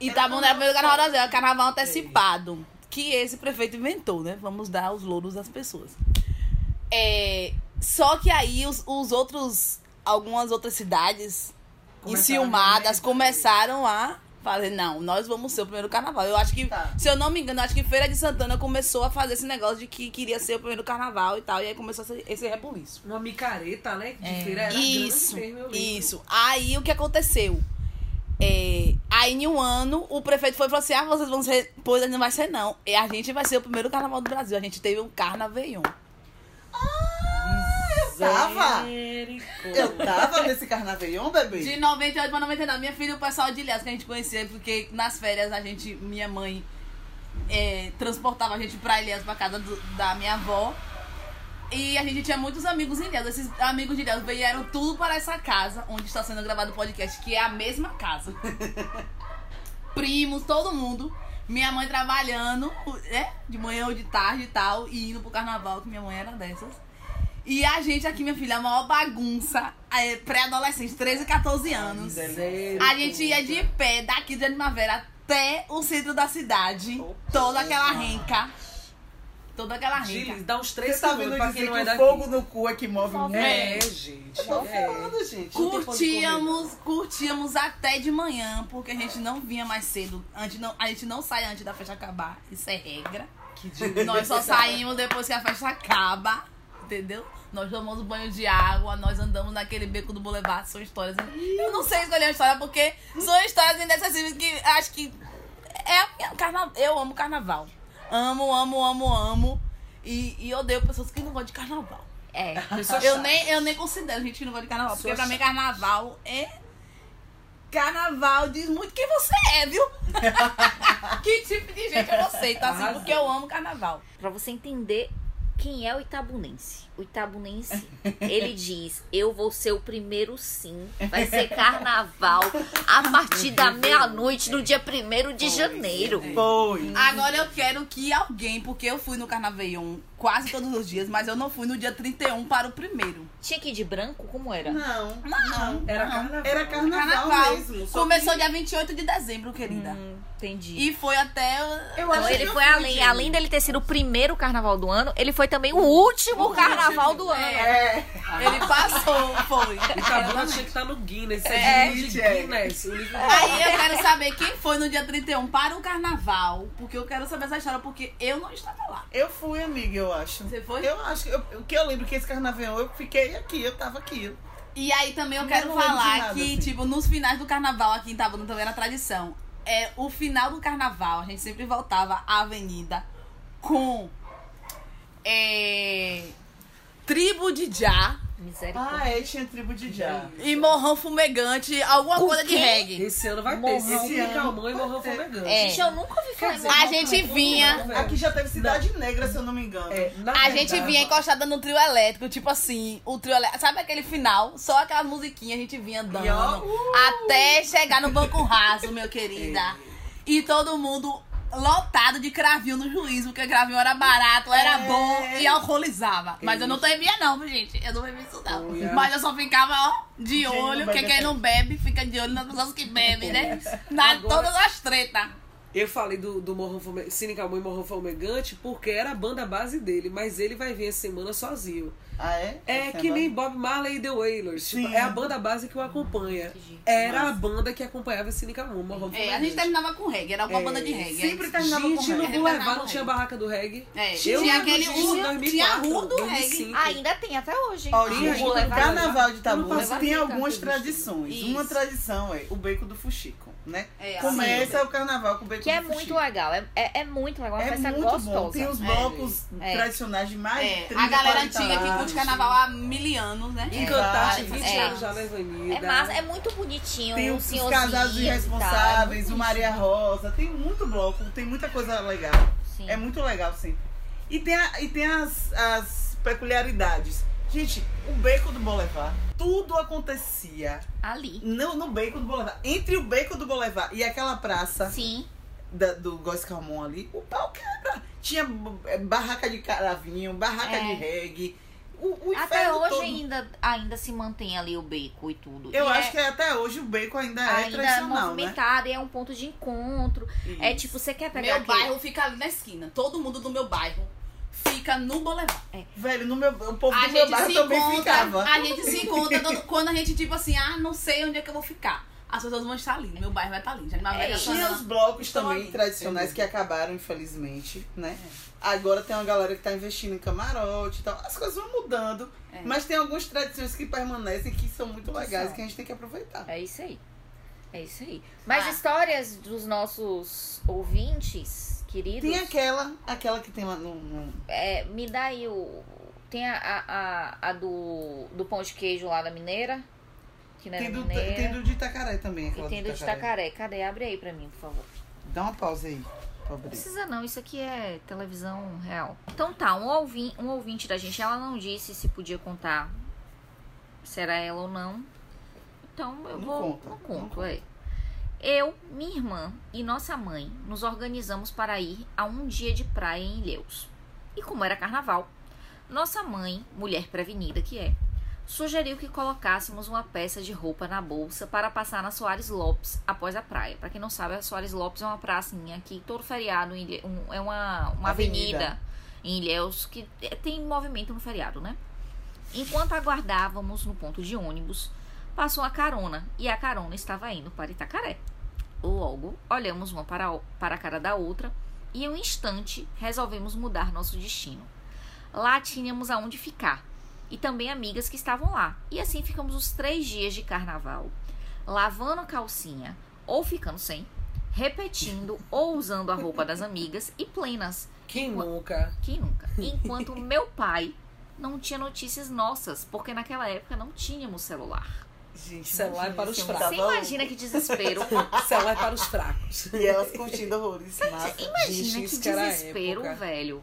Itabuna era o primeiro carnaval do Brasil, era carnaval antecipado. Que esse prefeito inventou, né? Vamos dar os louros às pessoas. É, só que aí os, os outros algumas outras cidades Começaram a enciumadas realmente- começaram a fazer, não, nós vamos ser o primeiro carnaval. Eu acho que, Tá. se eu não me engano, acho que Feira de Santana começou a fazer esse negócio de que queria ser o primeiro carnaval e tal. E aí começou esse, esse rebuliço. Uma micareta, né? De feira era Isso, grande isso. Aí o que aconteceu? É, aí em um ano, o prefeito foi e falou assim: ah, vocês vão ser. Pois não vai ser, não. E a gente vai ser o primeiro carnaval do Brasil. A gente teve um carnaveion. Tava? Misericórdia. Eu tava nesse carnaveion, bebê? De 98 pra 99, minha filha e o pessoal de Ilhéus que a gente conhecia, porque nas férias a gente, minha mãe é, transportava a gente pra Ilhéus, pra casa do- da minha avó. E a gente tinha muitos amigos em Ilhéus. Esses amigos de Ilhéus vieram tudo para essa casa, onde está sendo gravado o podcast, que é a mesma casa. Primos, todo mundo. Minha mãe trabalhando, né? De manhã ou de tarde e tal, e indo pro carnaval, que minha mãe era dessas. E a gente aqui, minha filha, a maior bagunça, é, pré-adolescente, 13, 14 anos. Sério, A gente ia de pé daqui de Primavera até o centro da cidade. Opa. Toda aquela renca. Toda aquela renca. Gilles, dá uns três Você tá segundos vendo pra dizer quem que não é o daqui. fogo no cu é que move o mundo? É, gente. Tô É. falando, gente. Curtíamos, curtíamos até de manhã, porque a gente não vinha mais cedo. Antes não, a gente não sai antes da festa acabar. Isso é regra. Que dia. Nós só saímos depois que a festa acaba. Entendeu? Nós tomamos banho de água, nós andamos naquele beco do Boulevard. São histórias. Eu não sei escolher uma história porque são histórias inacessíveis que acho que. É a minha carnaval. Eu amo carnaval. Amo, amo, amo, amo. E, e odeio pessoas que não gostam de carnaval. É. Eu nem, eu nem considero gente que não gosta de carnaval. Porque Sou pra mim, chata. carnaval é. Carnaval diz muito quem você é, viu? que tipo de gente é você? Então, assim, Arrasou. porque eu amo carnaval. Pra você entender quem é o Itabunense. O Itabunense, ele diz: Eu vou ser o primeiro sim. Vai ser carnaval a partir da meia-noite no dia 1 de janeiro. Foi. Agora eu quero que alguém, porque eu fui no Carnaval quase todos os dias, mas eu não fui no dia 31 para o primeiro. Tinha que ir de branco? Como era? Não, Não, Era não. carnaval. Era carnaval, Carnaval. mesmo. Começou que- dia 28 de dezembro, querida. Hum, entendi. E foi até. Eu Então acho ele foi além, além dele ter sido o primeiro carnaval do ano, ele foi também o último O carnaval último. do ano. É. Ele passou, foi. Itabuna tinha que estar no Guinness. Isso É, é, de. Guinness. O livro Aí eu quero saber quem foi no dia 31 para o carnaval. Porque eu quero saber essa história, porque eu não estava lá. Eu fui, amiga, eu acho. Você foi? Eu acho O que eu lembro que esse carnaval eu fiquei aqui, eu tava aqui. E aí também eu quero não falar nada, que, assim. tipo, nos finais do carnaval aqui em Itabuna também era tradição. É, o final do carnaval, a gente sempre voltava à avenida com é, Tribo de Já Misericórdia. Ah, é, tinha tribo de já. e Morrão Fumegante, alguma coisa de reggae. Esse ano vai ter. Morrão. Esse ano. Calmão e vai Morrão ter. Fumegante. É. Gente, eu nunca ouvi falar dizer, em A gente vinha- Não. Aqui já teve Cidade Negra, se eu não me engano. É, na A gente verdade, vinha encostada no trio elétrico, tipo assim, o trio elétrico. Sabe aquele final? Só aquela musiquinha a gente vinha dando. Ó, uh! até chegar no banco raso, meu querida. E todo mundo lotado de cravinho no juízo, porque cravinho era barato, era É. bom e alcoolizava. Mas eu não bebia, não, gente. Eu não bebia isso, não. Olha. Mas eu só ficava, ó, de olho, porque quem não bebe fica de olho nas pessoas que bebem, né? Na Agora- todas as tretas. Eu falei do, do Morrão Fume... Cine Calmon e Morrão Fumegante porque era a banda base dele, mas ele vai vir essa semana sozinho. Ah, é? É Essa que nem banda? Bob Marley e The Wailers. Tipo, é a banda base que o acompanha. Era a banda que acompanhava Cine Calmon, Morrão É, Fumegante. a gente terminava com reggae, era alguma É, banda de reggae. sempre terminava com Gente, no reggae. Boulevard não tinha barraca do reggae. É, Eu tinha aquele em tinha, 2004, tinha a rua do 2005. reggae. Ainda tem até hoje. Ó, Sim, gente, a gente o vai Carnaval de passado tem algumas tradições. Uma tradição é o beco do fuxico, né? É, Começa o carnaval com o beco Que é do muito legal. É, é, é muito legal. É uma É festa muito gostosa. bom. Tem os É. blocos É. tradicionais de mais de É, 30, a galera 40 antiga que curte carnaval há mil anos, né? Encantaste, É, 20 é. anos já na Avenida. É massa, é muito bonitinho. Tem os, os casados é irresponsáveis, muito o Maria Rosa, tem muito bloco, tem muita coisa legal. Sim. É muito legal, sim. E tem, a- e tem as, as peculiaridades. Gente, o beco do Boulevard, tudo acontecia Ali. no, no beco do Boulevard. Entre o beco do Boulevard e aquela praça Sim. da- do Góis Calmon ali, o pau quebra. Tinha eh, barraca de caravinho, barraca É. de reggae. O, o Até hoje todo. ainda, ainda se mantém ali o beco e tudo. Eu E acho é, que até hoje o beco ainda é ainda é tradicional, né? movimentado e é um ponto de encontro. É Isso. tipo, você quer pegar Meu aquele- bairro fica ali na esquina. Todo mundo do meu bairro fica no Boulevard. Velho, no meu, o povo A do meu bairro também encontra, ficava. a gente se encontra todo- quando a gente, tipo assim, ah, não sei onde é que eu vou ficar. As pessoas vão estar ali, meu bairro vai estar ali. Já na É. Tinha os blocos também ali. tradicionais que acabaram, infelizmente, né? Agora tem uma galera que tá investindo em camarote e tal. As coisas vão mudando. É. Mas tem algumas tradições que permanecem que são muito legais são. que a gente tem que aproveitar. É isso aí. É isso aí. Mas Ah. histórias dos nossos ouvintes, queridos. Tem aquela, aquela que tem lá no. no- é, me dá aí o. Tem a, a, a, do, do pão de queijo lá da Mineira. Que não é Tem, do, Mineira. tem do de Itacaré também. E tem do de Itacaré. Cadê? Abre aí pra mim, por favor. Dá uma pausa aí. Não precisa não, isso aqui é televisão real. Então tá, um ouvinte, um ouvinte da gente, ela não disse se podia contar se era ela ou não. Então eu Não vou. conta, não não conto, é. Eu, minha irmã e nossa mãe nos organizamos para ir a um dia de praia em Ilhéus. E como era carnaval, nossa mãe, mulher prevenida que é, sugeriu que colocássemos uma peça de roupa na bolsa para passar na Soares Lopes após a praia. Para quem não sabe, a Soares Lopes é uma pracinha que todo feriado Ilhe- um- é uma, uma Avenida. avenida. em Ilhéus que é- tem movimento no feriado, né? Enquanto aguardávamos no ponto de ônibus, passou a carona e a carona estava indo para Itacaré. Logo, olhamos uma para, o- para a cara da outra e em um instante resolvemos mudar nosso destino. Lá tínhamos aonde ficar e também amigas que estavam lá. E assim ficamos os três dias de carnaval, lavando a calcinha ou ficando sem, repetindo ou usando a roupa das amigas e plenas. Quem Enqu- nunca? Quem nunca? Enquanto meu pai não tinha notícias nossas, porque naquela época não tínhamos celular. Gente, Celular para os fracos. Você imagina que desespero. Celular para os fracos. E elas curtindo horrores. Massa. Imagina Gente, que desespero, velho.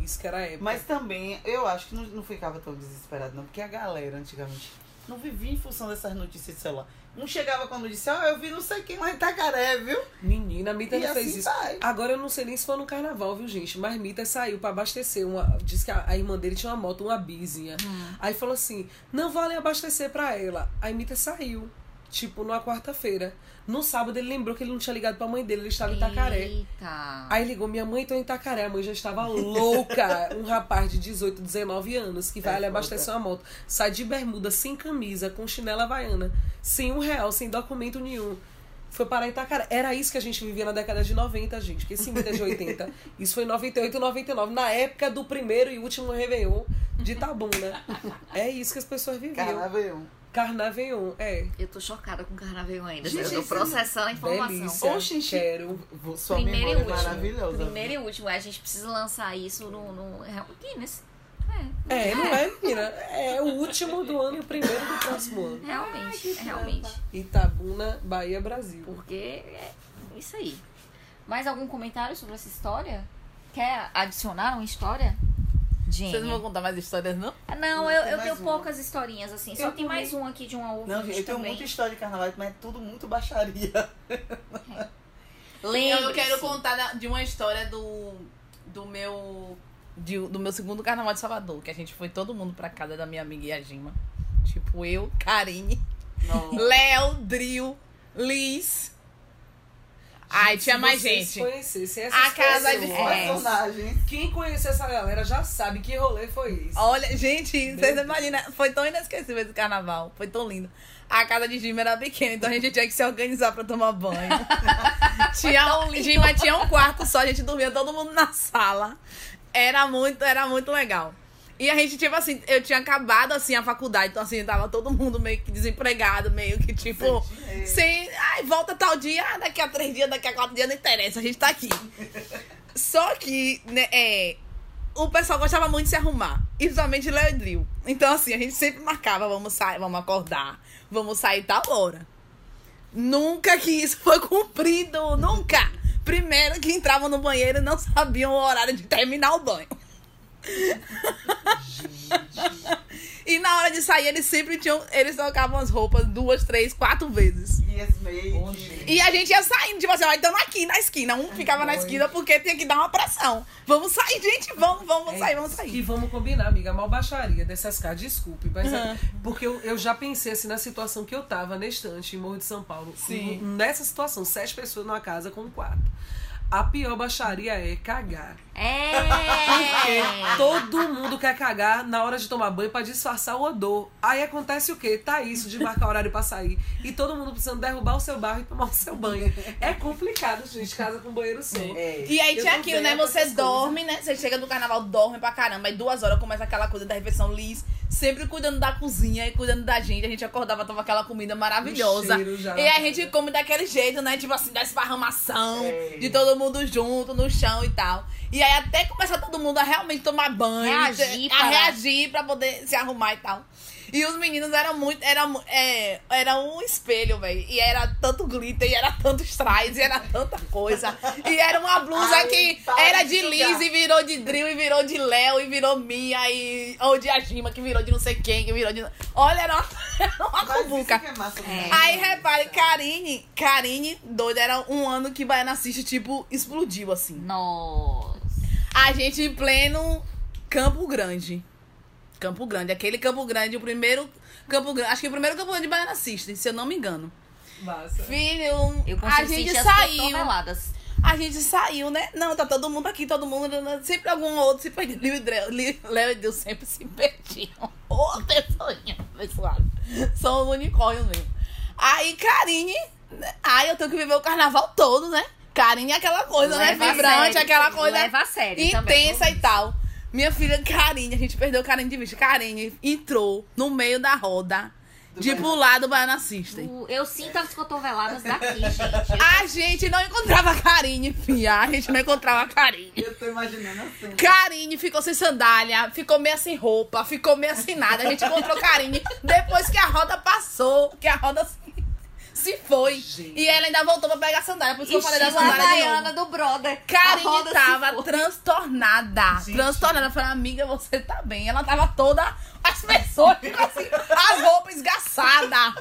Isso que era a época. Mas também, eu acho que não, não ficava tão desesperado, não. Porque a galera, antigamente, não vivia em função dessas notícias de celular. Um chegava quando disse, ó, eu vi não sei quem lá em Itacaré, viu? Menina, a Mita E não fez assim isso. vai. Agora eu não sei nem se foi no carnaval, viu, gente? Mas Mita saiu pra abastecer. Uma, disse que a, a irmã dele tinha uma moto, uma bizinha. Hum. Aí falou assim: não vale abastecer pra ela. Aí Mita saiu. Tipo, numa quarta-feira. No sábado ele lembrou que ele não tinha ligado pra mãe dele, ele estava em Itacaré. Eita. Aí ligou, minha mãe tô em Itacaré. A mãe já estava louca. Um rapaz de 18, 19 anos que vai É ali abastecer uma moto. Sai de bermuda, sem camisa, com chinela havaiana, sem um real, sem documento nenhum. Foi parar em Itacaré. Era isso que a gente vivia na década de 90, gente. Que esse mito é de 80. Isso foi em 98 e 99. Na época do primeiro e último Réveillon de Tabuna. É isso que as pessoas viviam. Carnaval. Carnaveillon, é. Eu tô chocada com o carnaval ainda. Gente, eu tô processando a informação. Delícia. Oxe, Quero. Vou- Sua Primeiro e memória é último. maravilhosa. Primeiro e último. A gente precisa lançar isso no, no Guinness. É, não é, menina? É o último do ano e o primeiro do próximo ano. Realmente, realmente. Itabuna, Bahia, Brasil. Porque é isso aí. Mais algum comentário sobre essa história? Quer adicionar uma história? Jenny. Vocês não vão contar mais histórias, não? Não, Não, eu, eu tenho uma. poucas historinhas assim. Só Eu tem mais um aqui de uma ouvinte Não, gente, eu tenho também. muita história de carnaval, mas é tudo muito baixaria. Lembre-se. eu quero contar de uma história do, do meu de- do meu segundo carnaval de Salvador, que a gente foi todo mundo pra casa da minha amiga Yajima. Tipo, eu, Karine. Léo, Dril, Liz. Ai, tinha mais gente. conhecessem essas A casa de personagens. Quem conhece essa galera já sabe que rolê foi esse. Olha, gente, vocês imaginam. Foi tão inesquecível esse carnaval. Foi tão lindo. A casa de Gima era pequena, então a gente tinha que se organizar pra tomar banho. tinha um, Gima tinha um quarto só, a gente dormia todo mundo na sala. Era muito, era muito legal. E a gente, tipo assim, eu tinha acabado assim a faculdade, então assim, tava todo mundo meio que desempregado, meio que tipo. Sem. Ai, volta tal dia, ah, daqui a três dias, daqui a quatro dias, não interessa, a gente tá aqui. Só que, né, é, o pessoal gostava muito de se arrumar. E principalmente Léo e Dril. Então, assim, a gente sempre marcava, vamos sair, vamos acordar, vamos sair tal hora. Nunca que isso foi cumprido, nunca. Primeiro que entravam no banheiro e não sabiam o horário de terminar o banho. E na hora de sair, eles sempre tinham. Eles trocavam as roupas duas, três, quatro vezes. E as meias. E a gente ia saindo, tipo assim, ó, então aqui na esquina. Um ficava na Oi. esquina porque tinha que dar uma pressão. Vamos sair, gente, vamos, vamos É, sair, vamos E sair. vamos combinar, amiga, mal baixaria dessas caras, desculpe, mas é- Uhum. porque eu, eu já pensei assim na situação que eu tava na estante em Morro de São Paulo. Sim. Nessa situação, sete pessoas numa casa com quatro. A pior baixaria é cagar. É. Todo mundo quer cagar na hora de tomar banho pra disfarçar o odor. Aí acontece o quê? Tá isso de marcar horário pra sair. E todo mundo precisando derrubar o seu barro e tomar o seu banho. É complicado, gente, casa com banheiro só. É. E aí tinha aquilo, né? Você dorme, né? Você chega do carnaval, dorme pra caramba. Aí duas horas começa aquela coisa da refeição lis. Sempre cuidando da cozinha e cuidando da gente. A gente acordava, tava aquela comida maravilhosa. E aí a gente come daquele jeito, né? Tipo assim, da esparramação. É. De todo mundo junto, no chão e tal. E aí até começar todo mundo a realmente tomar banho. Reagir para- A reagir pra poder se arrumar e tal. E os meninos eram muito. Era, é, era um espelho, velho. E era tanto glitter, e era tanto strass, e era tanta coisa. E era uma blusa Ai, que para era de. Liz e virou de Drill, e virou de Léo, e virou Mia, e, ou de Ajima, que virou de não sei quem, que virou de. Olha, era uma, era cubuca. é massa, É. né? Aí repare, Karine, Karine, doida, era um ano que Baiana Assiste, tipo, explodiu assim. Nossa. A gente em pleno Campo Grande. Campo Grande, aquele Campo Grande, o primeiro Campo Grande, acho que o primeiro Campo Grande de Baiana System, se eu não me engano. Massa. Filho, Eu a gente saiu. A gente saiu, né? Não, tá todo mundo aqui, todo mundo. Sempre algum outro se perdia. Léo e Deus sempre se perdiam. Ô, pessoinha, pessoal. São os unicórnios mesmo. Aí, Karine. Aí eu tenho que viver o carnaval todo, né? Karine é aquela coisa, Leva né? Vibrante, sério. aquela coisa. Leva a sério também. Intensa e tal. Minha filha Karine, a gente perdeu Karine de vista. Karine entrou no meio da roda de pular do Baiana System. Eu sinto as cotoveladas daqui, gente. A gente não encontrava a Karine, fia. A gente não encontrava a Karine. Eu tô imaginando assim. Karine ficou sem sandália, ficou meio sem roupa, ficou meio sem nada. A gente encontrou Karine depois que a roda passou, que a roda se, foi. Gente. E ela ainda voltou pra pegar a sandália. Por isso que eu falei da a sandália de Havaiana novo. do brother. A Karine tava transtornada. Gente. Transtornada. Eu falei, amiga, você tá bem. Ela tava toda. As pessoas ficam assim, as roupas esgaçadas,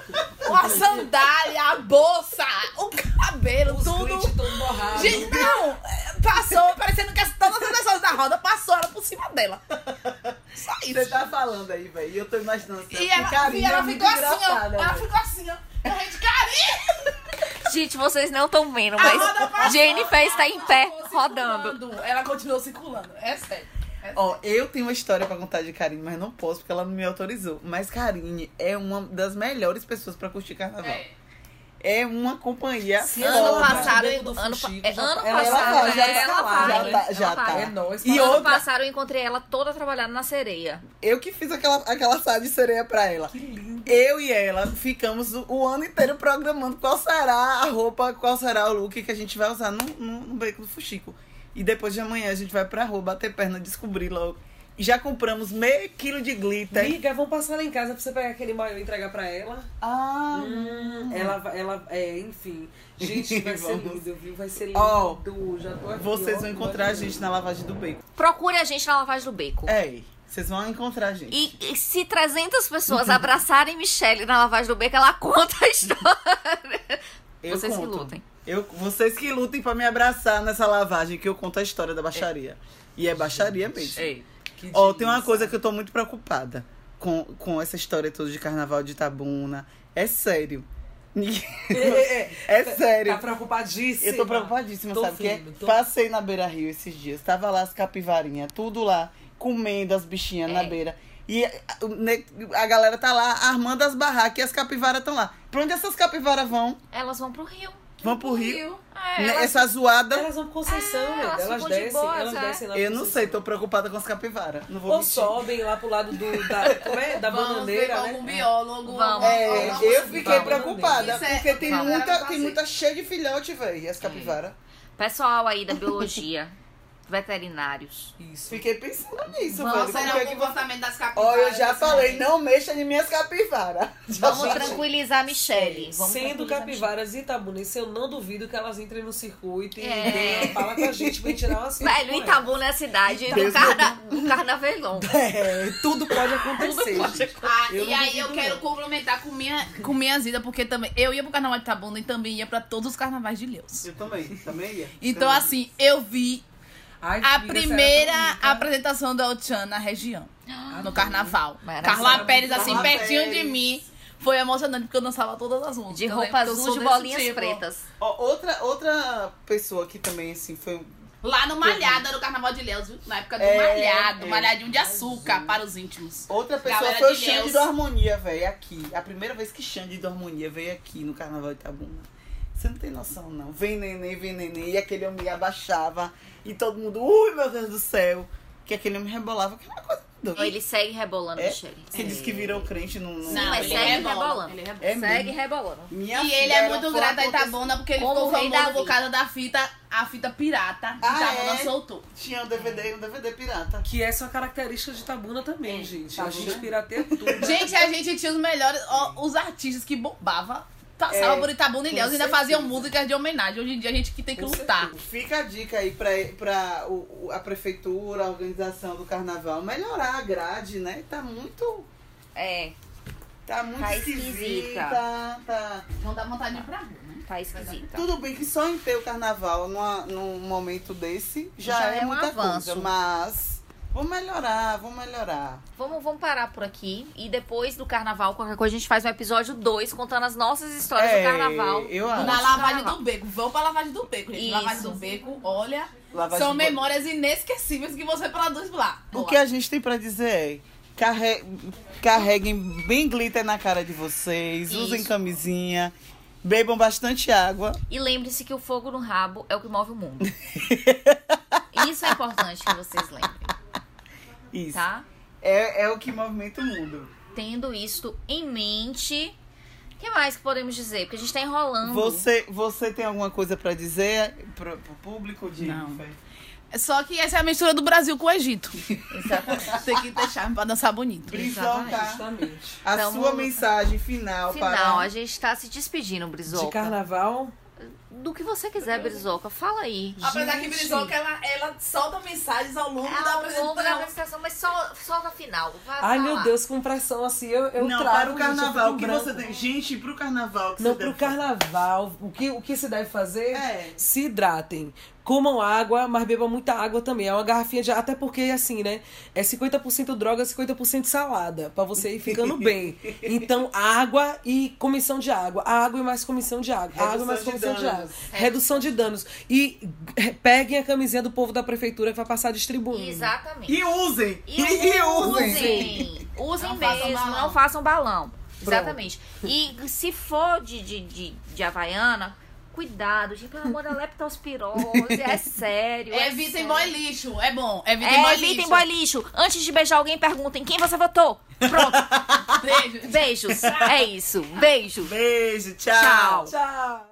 a sandália, a bolsa, o cabelo, Os tudo. glitch todo borrado. Gente, não! Passou, parecendo que as- todas as pessoas da roda passou ela por cima dela. Só Você isso. tá falando aí, velho. E eu tô imaginando assim. E ela, e ela muito ficou assim, ó. Ela velho. ficou assim, ó. A gente, Karine! Gente, vocês não estão vendo, mas passou, Jennifer está em pé, rodando. Ela continuou circulando. É sério. É Ó, eu tenho uma história pra contar de Karine, mas não posso porque ela não me autorizou. Mas Karine é uma das melhores pessoas pra curtir carnaval. sério. É uma companhia Se Ano ela foda. passado, do ano, fuxico, é, já ano tá- ela- ela passado, faz, já é, tá ela lá, faz, já tá- ela já faz. tá. É nóis. E ano outra- passado eu encontrei ela toda trabalhando na sereia. Eu que fiz aquela, aquela saia de sereia pra ela. Que lindo. Eu e ela ficamos o, o ano inteiro programando qual será a roupa, qual será o look que a gente vai usar no, no, no beco do Fuxico. E depois de amanhã a gente vai pra rua bater perna, descobrir logo. E já compramos meio quilo de glitter. Amiga, vamos passar lá em casa pra você pegar aquele maiô e entregar pra ela. Ah, Hum, ela, vai- ela, é, enfim. Gente, vai ser lindo, viu? Vai ser lindo. Ó, já tô aqui, vocês ó, vão encontrar a gente na lavagem do beco. Procure a gente na lavagem do beco. É, vocês vão encontrar a gente. E, e se 300 pessoas abraçarem Michelle na lavagem do beco, ela conta a história. Eu Vocês que conto. lutem. Eu, vocês que lutem pra me abraçar nessa lavagem que eu conto a história da baixaria. E é baixaria mesmo. Ei, que Ó, tem uma coisa que eu tô muito preocupada com, com essa história toda de carnaval de Itabuna. É sério. É, é, É sério. Tá preocupadíssima. Eu tô preocupadíssima, Tô sabe? Porque vendo, tô- passei na beira rio esses dias. Tava lá as capivarinhas, tudo lá, comendo as bichinhas na É. beira. E o a galera tá lá armando as barracas e as capivaras estão lá. Pra onde essas capivaras vão? Elas vão pro rio. Vão pro rio? É, Né, elas- Essa zoada. Elas vão com Conceição, É, né? elas elas, de descem, boas, elas é. descem lá Eu não sei, tô preocupada com as capivaras. Não vou Ou mentir. sobem lá pro lado do, da, como é? da Vamos ver bananeira, com né? algum biólogo. Vamos. É, Vamos. eu fiquei Vamos. preocupada, Isso é- porque tem Vamos. muita, Vamos. tem muita cheia de filhote, velho, as capivaras. Pessoal aí da biologia, veterinários. Isso. Fiquei pensando nisso, Vamos, velho. Será porque o que você- comportamento das capivaras? Ó, eu já falei, né? não mexa em minhas capivaras. Vamos Gente, tranquilizar a Michelle. Vamos Sendo capivaras e Itabuna, eu não duvido que elas entrem no circuito e É. falar com a gente pra tirar umas fotos Velho, Itabuna é a cidade do, carna... do carnavelão. É, tudo pode acontecer. gente. Ah, Eu e não aí eu quero não. complementar com minha, com minhas idas, porque também eu ia pro carnaval de Itabuna e também ia pra todos os carnavais de Leus. Eu também, também ia. Então, Também. assim, eu vi Ai, a primeira era apresentação do El na região, no carnaval. Maravilha. Carla Pérez, assim, Carla pertinho Pérez. de mim. Foi emocionante porque eu dançava todas as músicas. De roupa azul de bolinhas tipo. pretas. Ó, outra, outra pessoa que também, assim, foi. Lá no Malhada, no Carnaval de viu? Na época do É, Malhado. é. Malhadinho de açúcar para os íntimos. Outra pessoa Galera foi o de Xande do Harmonia, velho, aqui. A primeira vez que Xande do Harmonia veio aqui no Carnaval de Itabuna. Você não tem noção, não. Vem neném, vem neném. E aquele homem abaixava. E todo mundo, ui, meu Deus do céu. Que aquele homem rebolava, que é uma coisa doida. Ele segue rebolando, É? Michele. Que diz que virou crente no. no... Sim, mas ele segue rebola, rebolando. ele rebola. É Segue rebolando. Minha E ele é era muito grato a acontecer- Itabuna porque ele ficou famoso por causa da fita, a fita pirata que Ah, Itabuna é? soltou. Tinha um DVD, um DVD pirata. Que essa é uma característica de Tabuna também, É, gente. A Tabuna. gente pirateia tudo. Gente, a gente tinha os melhores, ó, os artistas que bombavam. Passavam É, por Itabuna e Ilhéus e ainda certeza. faziam músicas de homenagem. Hoje em dia a gente que tem que Com lutar. Fica a dica aí pra, pra o, a prefeitura, a organização do carnaval, melhorar a grade, né? Tá muito. É, Tá muito Tá esquisita. esquisita. Tá, Não dá vontade de ir pra rua, né? tá esquisita. Tudo bem que só em ter o carnaval numa, num momento desse já, Já é, é um muita avanço. coisa. Mas vamos melhorar, vamos melhorar. Vamos, vamos parar por aqui. E depois do carnaval, qualquer coisa, a gente faz um episódio 2 contando as nossas histórias É, do carnaval. eu acho. Na lavagem do beco. Vão pra lavagem do beco, gente. Isso. Lavagem do beco, olha. Lavagem são do- memórias inesquecíveis que você produz lá. O que a gente tem pra dizer é. carre- Carreguem bem glitter na cara de vocês, usem Isso. camisinha, bebam bastante água. E lembre-se que o fogo no rabo é o que move o mundo. Isso é importante que vocês lembrem, Isso. tá? É, é o que movimenta o mundo. Tendo isto em mente, o que mais que podemos dizer? Porque a gente tá enrolando. Você, você tem alguma coisa pra dizer pro, pro público de Não. Só que essa é a mistura do Brasil com o Egito. Exatamente. Tem que deixar pra dançar bonito. Brizoca, Justamente. a Então, sua mensagem final, Final, para a gente tá se despedindo, Brizoca. De carnaval, Do que você quiser, Brizoca. Fala aí. Apesar que. Brizoca, ela, ela solta mensagens ao longo da É ao longo da apresentação. mas só, só no final. Vai, Ai, meu lá. Deus, com pressão assim, eu, eu Não, trago, para o carnaval, o que branco. você tem? Gente, pro carnaval que Não, pro fazer? carnaval, o que, o que se deve fazer? É. Se hidratem. Comam água, mas bebam muita água também. É uma garrafinha de. Até porque, assim, né? É 50% droga, 50% salada. Pra você ir ficando bem. Então, água e comissão de água. Água e mais comissão de água. água e mais Redução de comissão de, água. danos. Redução de danos. E eh, peguem a camisinha do povo da prefeitura que vai passar distribuindo. Exatamente. E usem! E usem! usem! Usem Não façam mesmo, balão. não façam balão. Exatamente. E se for de, de, de, de Havaiana, cuidado, gente, pelo amor da leptospirose, é sério. é Evitem sério. boy lixo. É bom. Evitem É, boy evitem lixo. boy lixo. Antes de beijar alguém, perguntem quem você votou. Pronto. Beijo. Beijos. É isso. Beijo. Beijo, Tchau. Tchau!